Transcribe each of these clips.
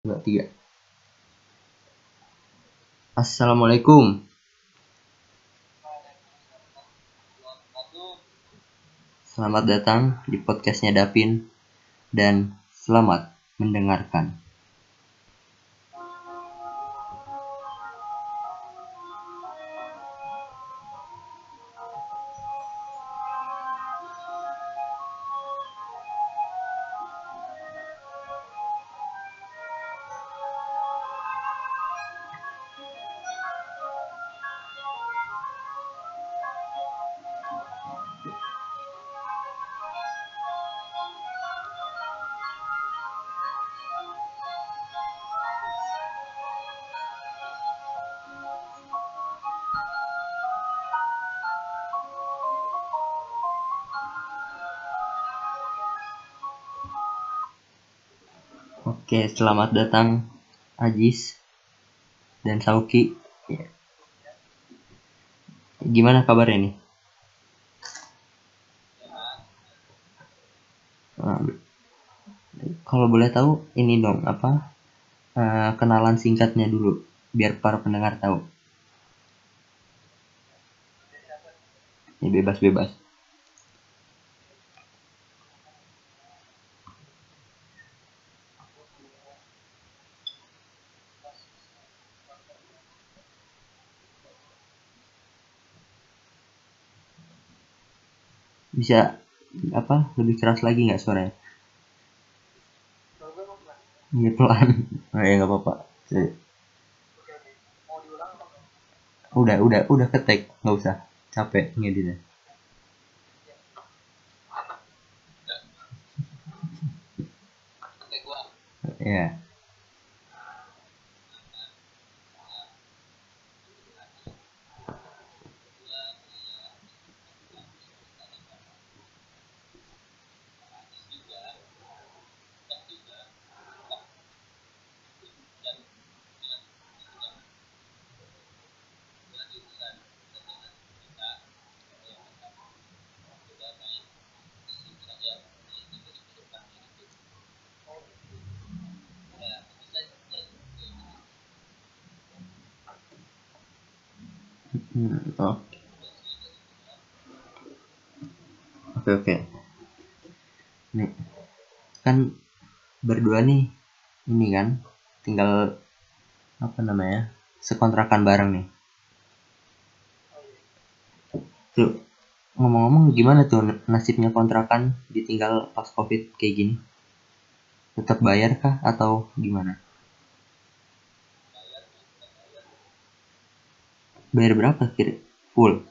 dua tiga. Assalamualaikum. Selamat datang di podcastnya Davin dan selamat mendengarkan Oke, selamat datang Ajis dan Sauki. Gimana kabarnya nih? Nah, kalau boleh tahu ini dong apa uh, kenalan singkatnya dulu biar para pendengar tahu. Ya bebas-bebas. Bisa apa lebih keras lagi nggak suaranya Iya pelan. Oh, ya nggak apa-apa. Udah udah udah ketek nggak usah capek ngeditnya. Ya. Hmm, oh. Oke oke. Nih kan berdua nih ini kan tinggal apa namanya sekontrakan bareng nih. Tuh ngomong-ngomong gimana tuh nasibnya kontrakan ditinggal pas covid kayak gini? Tetap bayar kah atau gimana? Bayar berapa kira full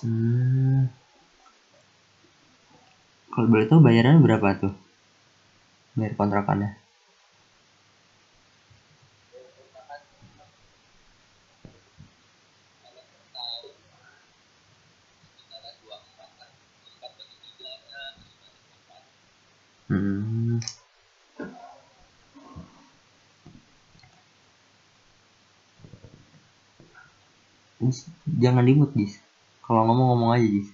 Hmm. Kalau boleh tahu bayarannya berapa tuh? Bayar kontrakannya? Hmm. Jangan dimut, Jis. Kalau ngomong ngomong aja, Jis.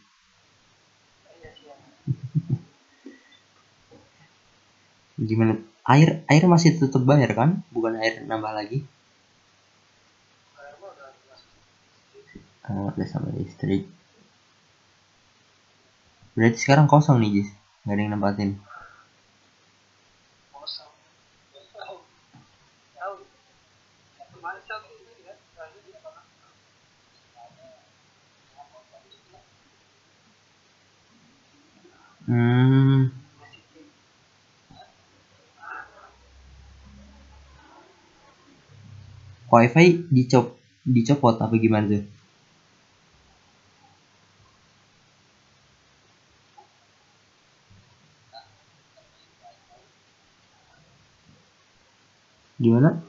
Gimana? Air air masih tetap bayar kan? Bukan air nambah lagi? Oh, udah sama listrik. Berarti sekarang kosong nih, Jis. Gak ada yang nempatin. Hmm. Wifi dicop dicopot apa gimana tuh? Gimana?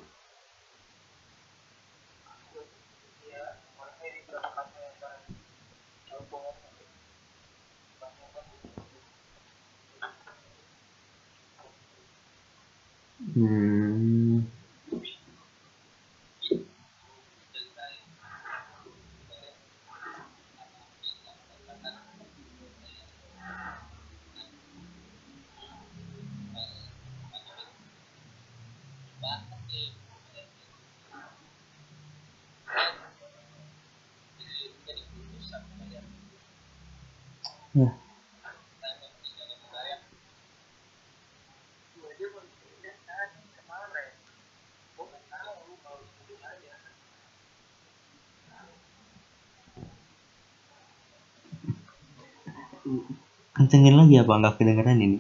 Kencengin lagi apa nggak kedengeran ini?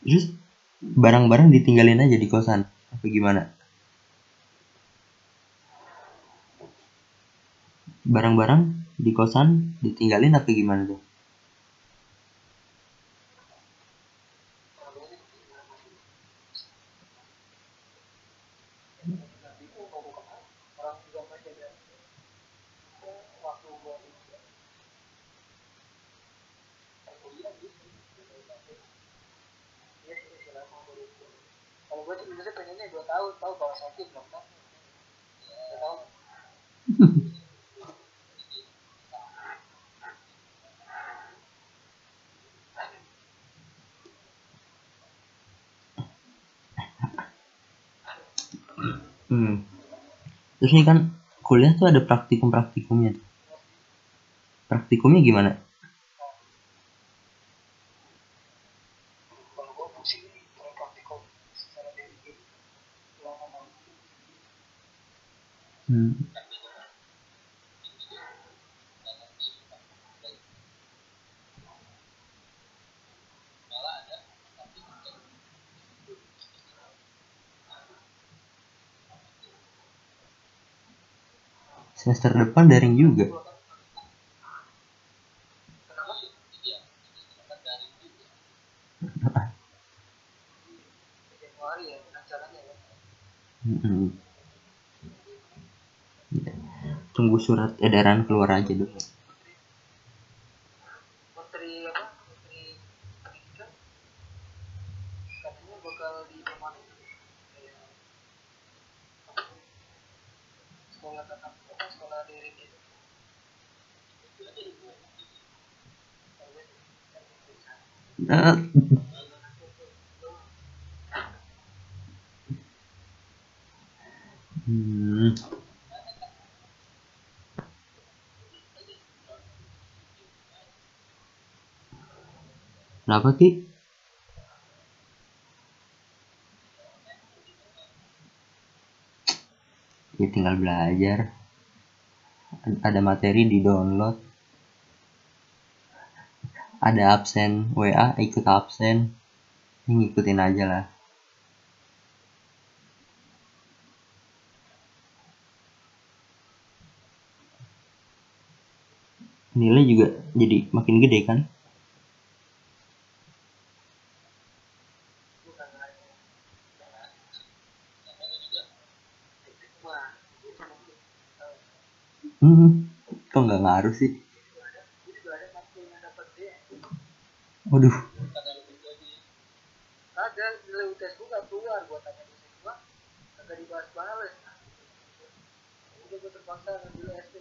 Terus barang-barang ditinggalin aja di kosan apa gimana? Barang-barang di kosan ditinggalin apa gimana tuh? kalau gue sih biasanya pengennya dua tahun tahu kalau sakit belum tahu Terus ini kan kuliah tuh ada praktikum-praktikumnya. Praktikumnya gimana? kalau gue pusing nih kalau praktikum secara diri gitu lama Hmm. Semester depan daring juga. Januari ya rencananya ya Mm-mm. Ya. Tunggu surat edaran keluar aja dulu. menteri apa menteri pendidikan katanya bakal di rumah kayak sekolah tatap muka sekolah daring gitu Ah. Hmm. Kenapa Ki? Ya tinggal belajar. Ada materi di download. Ada absen WA ikut absen. Ini ngikutin aja lah. Nilai juga jadi makin gede kan? bukan lagi wah itu mungkin tahu Hmm, kok nggak ngaruh sih? Waduh, ada nilai UTS gue gak keluar gue tanya dosen gue kagak dibahas-bahas udah gue terpaksa ngambil SD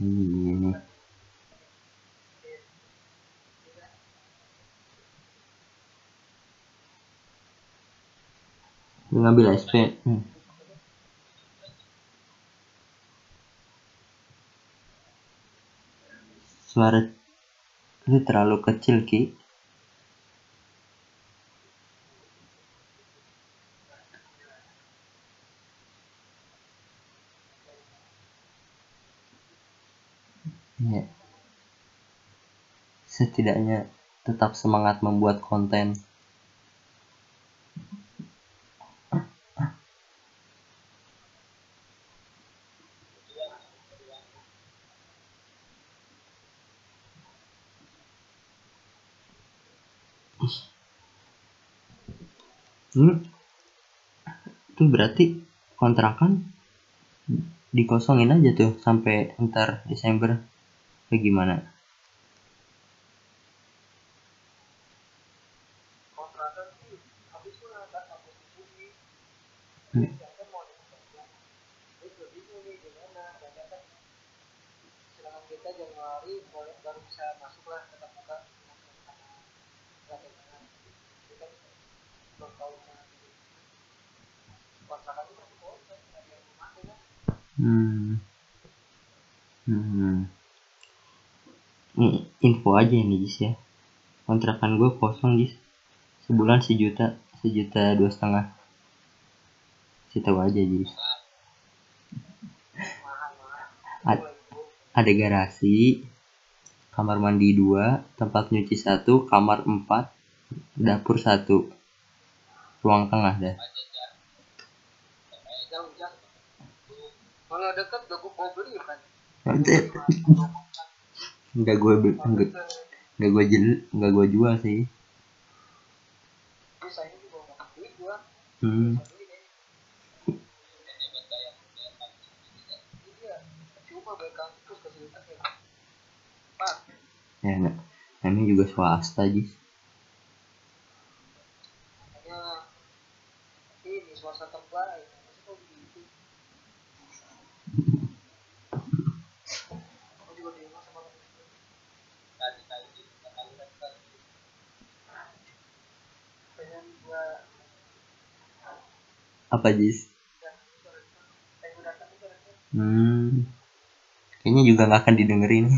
ini Lu ngambil SP. Hmm. Suara itu terlalu kecil ki. Ya. Setidaknya tetap semangat membuat konten. Hmm. Itu berarti kontrakan dikosongin aja tuh sampai ntar Desember. Gimana? Hmm. nih gimana? Januari baru bisa masuk lah tetap muka bagaimana kita kan belum tahu gimana kontrakan itu masih kosong ada yang memakai kan hmm. Hmm ini info aja nih Jis ya. Kontrakan gue kosong Jis. Sebulan sejuta sejuta dua setengah. Kasih tahu aja Jis. Ad- ada garasi kamar mandi dua tempat nyuci satu kamar empat dapur satu. Ruang tengah dah jauh jauh kalau dekat udah gue mau beli kan? Nggak gue nggak nggak gue jual nggak gue jual sih. Ini beli hmm. beli iya ya namanya juga swasta Jis hanya ini swasta terbaik masih kok begitu aku juga bingung sama temen gue. pengen gua apa Jis hmm. kayaknya juga nggak akan didengerin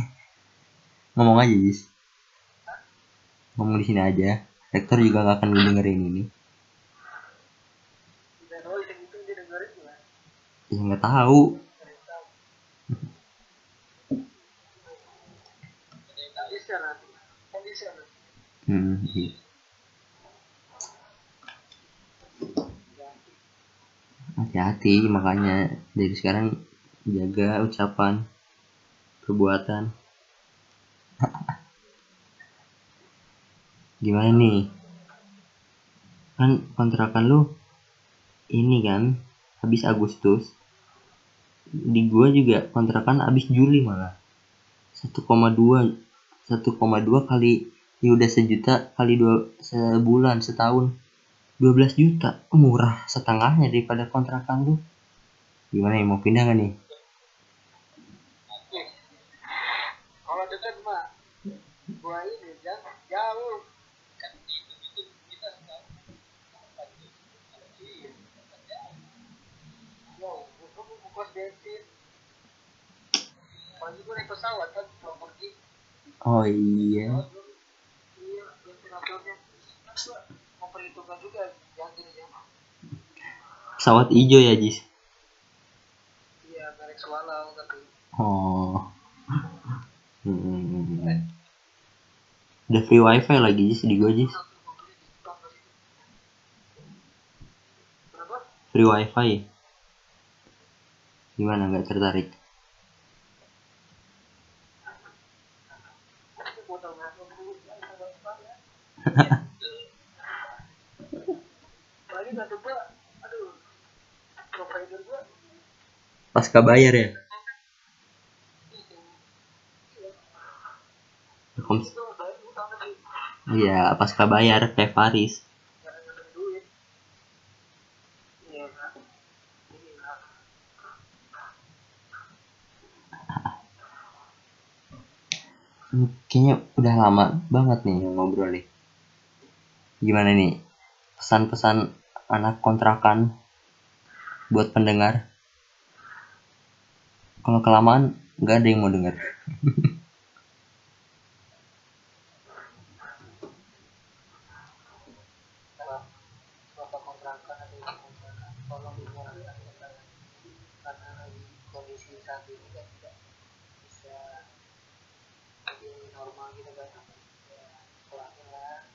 ngomong aja Jis ngomong di sini aja rektor juga nggak akan didengerin ini ya nggak tahu hmm. iya. Hati-hati makanya dari sekarang jaga ucapan perbuatan. Gimana nih? Kan kontrakan lu ini kan habis Agustus. Di gua juga kontrakan habis Juli malah. 1,2 1,2 kali ya udah sejuta kali dua sebulan setahun 12 juta. Murah setengahnya daripada kontrakan lu? Gimana ya mau pindah gak nih? Kalau dekat mah gua ini jangan jauh. Kan itu itu kita sekarang iya jauh gua mau kos bensin pagi gua naik pesawat kan mau pergi oh iya iya bensin motornya kan gua mau perhitungkan juga jangan gini jangan pesawat hijau ya Jis? Iya merek Swallow tapi oh. Hmm. ada free wifi lagi Jis di gua Jis? Free wifi. Gimana nggak tertarik? Botol ngasih dulu ya sama ya lagi satu gua aduh provider gua pasca bayar ya? Iya pasca bayar kayak Faris. Kayaknya udah lama banget nih ngobrol nih. Gimana nih? Pesan-pesan anak kontrakan buat pendengar kalau kelamaan nggak ada yang mau ibu kontrakan tolong dimurahkan kepada karena lagi kondisi saat ini kan tidak bisa jadi normal gitu kan ya sekolahnya lah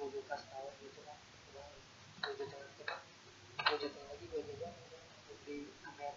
2 juta setahun gitu kan Coba 2 juta lagi 2 juta lagi 2 juta untuk di Amer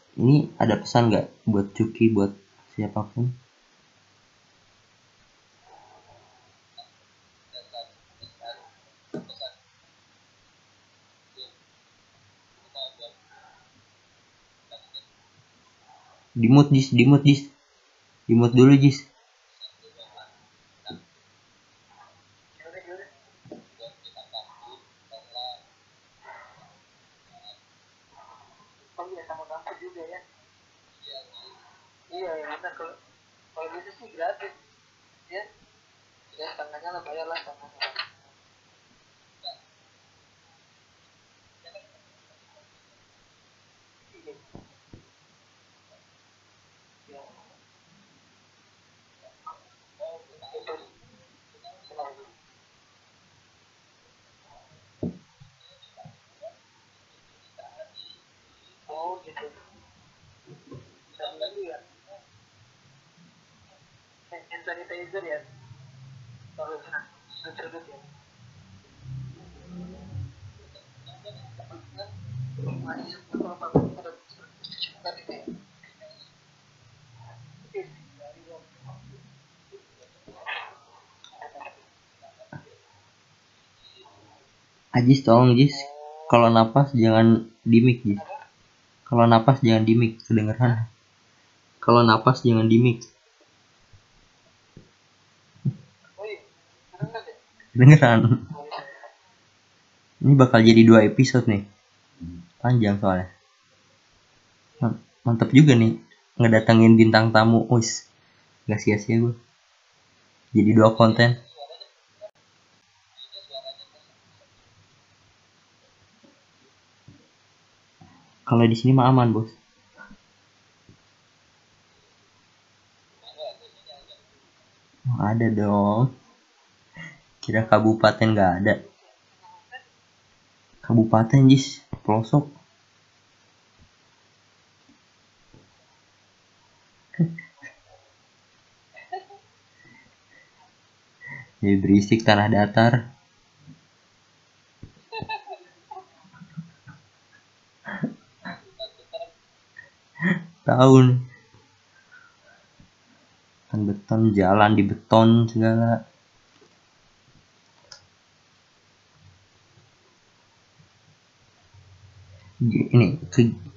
ini ada pesan nggak buat Cuki buat siapa pun? Dimut jis. Dimut jis. Dimut dulu jis gimana gimana oh iya sama kampus juga ya iya ya benar kalau kalau gitu sih gratis. Ya. Ya setengahnya lah bayar lah setengahnya Iya. Ya. Itu. Kenapa? Oh gitu. Dan lagi ya. Eh, Hand sanitizer ya. Taruh sana. Sudut ya. Masih semua apa ada tadi deh. Ih, dari dong. Ajis tolong Jis kalau napas jangan di mic Jis kalau napas jangan di mic kedengeran kalau napas jangan di mic Oh iya, iya. ini bakal jadi dua episode nih. Panjang soalnya. Man- mantap juga nih ngedatengin bintang tamu. Wis gak sia-sia gue jadi dua konten. Kalau di sini mah aman bos. Ada dong kira kabupaten nggak ada. Kabupaten jis. Pelosok. Jadi berisik tanah datar. Tahun. Kan beton jalan di beton segala ini ke-